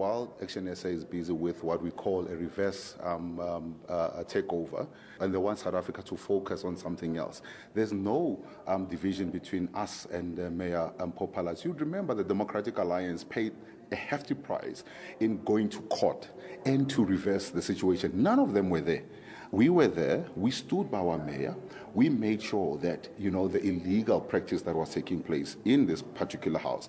while Action SA is busy with what we call a reverse um, um, uh, takeover, and they want South Africa to focus on something else. There's no um, division between us and uh, Mayor um, Popalas. You remember the Democratic Alliance paid a hefty price in going to court and to reverse the situation. None of them were there. We were there, we stood by our mayor, we made sure that, you know, the illegal practice that was taking place in this particular house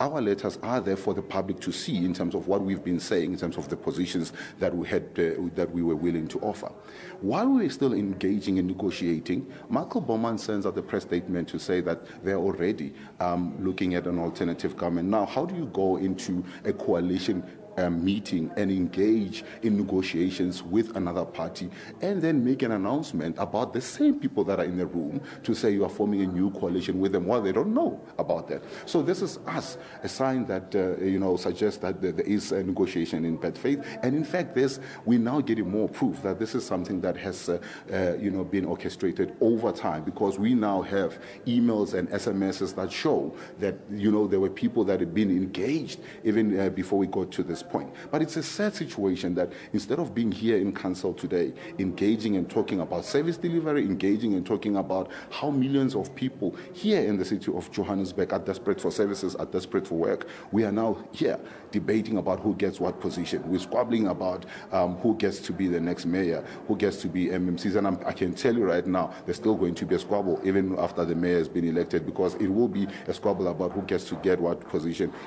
our letters are there for the public to see in terms of what we've been saying, in terms of the positions that we had, uh, that we were willing to offer. While we are still engaging and negotiating, Michael Bowman sends out the press statement to say that they're already um, looking at an alternative government. Now, how do you go into a coalition um, meeting and engage in negotiations with another party and then make an announcement about the same people that are in the room to say you are forming a new coalition with them while well, they don't know about that. So this is us, a sign that, uh, you know, suggests that there is a negotiation in bad faith. And in fact, this, we're now getting more proof that this is something that has, uh, uh, you know, been orchestrated over time because we now have emails and SMSs that show that, you know, there were people that had been engaged even uh, before we got to this this point. But it's a sad situation that instead of being here in council today, engaging and talking about service delivery, engaging and talking about how millions of people here in the city of Johannesburg are desperate for services, are desperate for work, we are now here debating about who gets what position. We're squabbling about um, who gets to be the next mayor, who gets to be MMCs. And I'm, i can tell you right now, there's still going to be a squabble even after the mayor has been elected because it will be a squabble about who gets to get what position,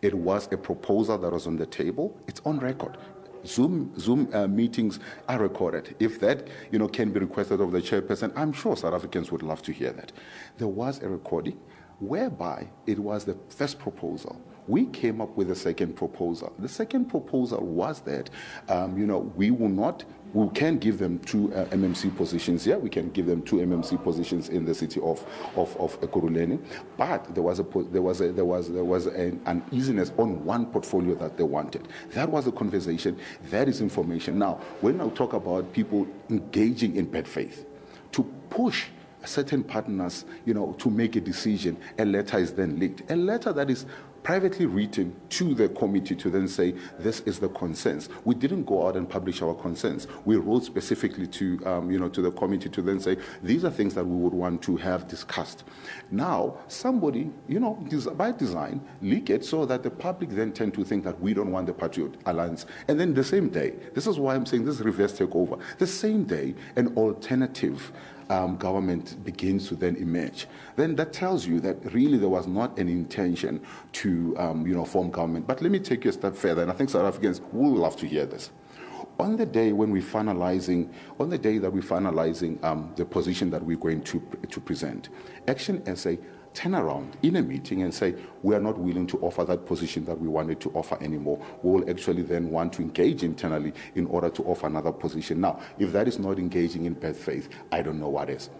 It was a proposal that was on the table. It's on record. Zoom, Zoom uh, meetings are recorded. If that you know, can be requested of the chairperson, I'm sure South Africans would love to hear that. There was a recording whereby it was the first proposal we came up with a second proposal. The second proposal was that, um, you know, we will not we can give them two uh, MMC positions here. Yeah, we can give them two MMC positions in the city of of, of Ekurhuleni. But there was a there was a, there was there was an uneasiness on one portfolio that they wanted. That was the conversation. That is information. Now, when I talk about people engaging in bad faith, to push certain partners, you know, to make a decision. A letter is then leaked. A letter that is privately written to the committee to then say, this is the consensus. We didn't go out and publish our consensus. We wrote specifically to, um, you know, to the committee to then say, these are things that we would want to have discussed. Now, somebody, you know, by design, leak it so that the public then tend to think that we don't want the Patriot Alliance. And then the same day, this is why I'm saying this reverse takeover, the same day, an alternative um, government begins to then emerge, then that tells you that really there was not an intention to um, you know, form government. But let me take you a step further, and I think South Africans will love to hear this on the day when we're finalizing, on the day that we're finalizing um, the position that we're going to, to present, Action SA turn around in a meeting and say, we are not willing to offer that position that we wanted to offer anymore. We will actually then want to engage internally in order to offer another position. Now, if that is not engaging in bad faith, I don't know what is.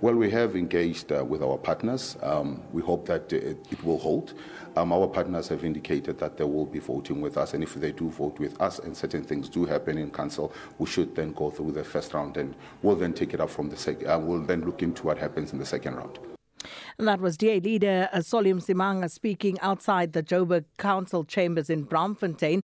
Well, we have engaged uh, with our partners. Um, we hope that it, it will hold. Um, our partners have indicated that they will be voting with us, and if they do vote with us and certain things do happen in council, Council, we should then go through the first round and we'll then take it up from the second, uh, we'll then look into what happens in the second round. And that was DA leader uh, Solim Simanga speaking outside the Joburg Council chambers in Bramfontein.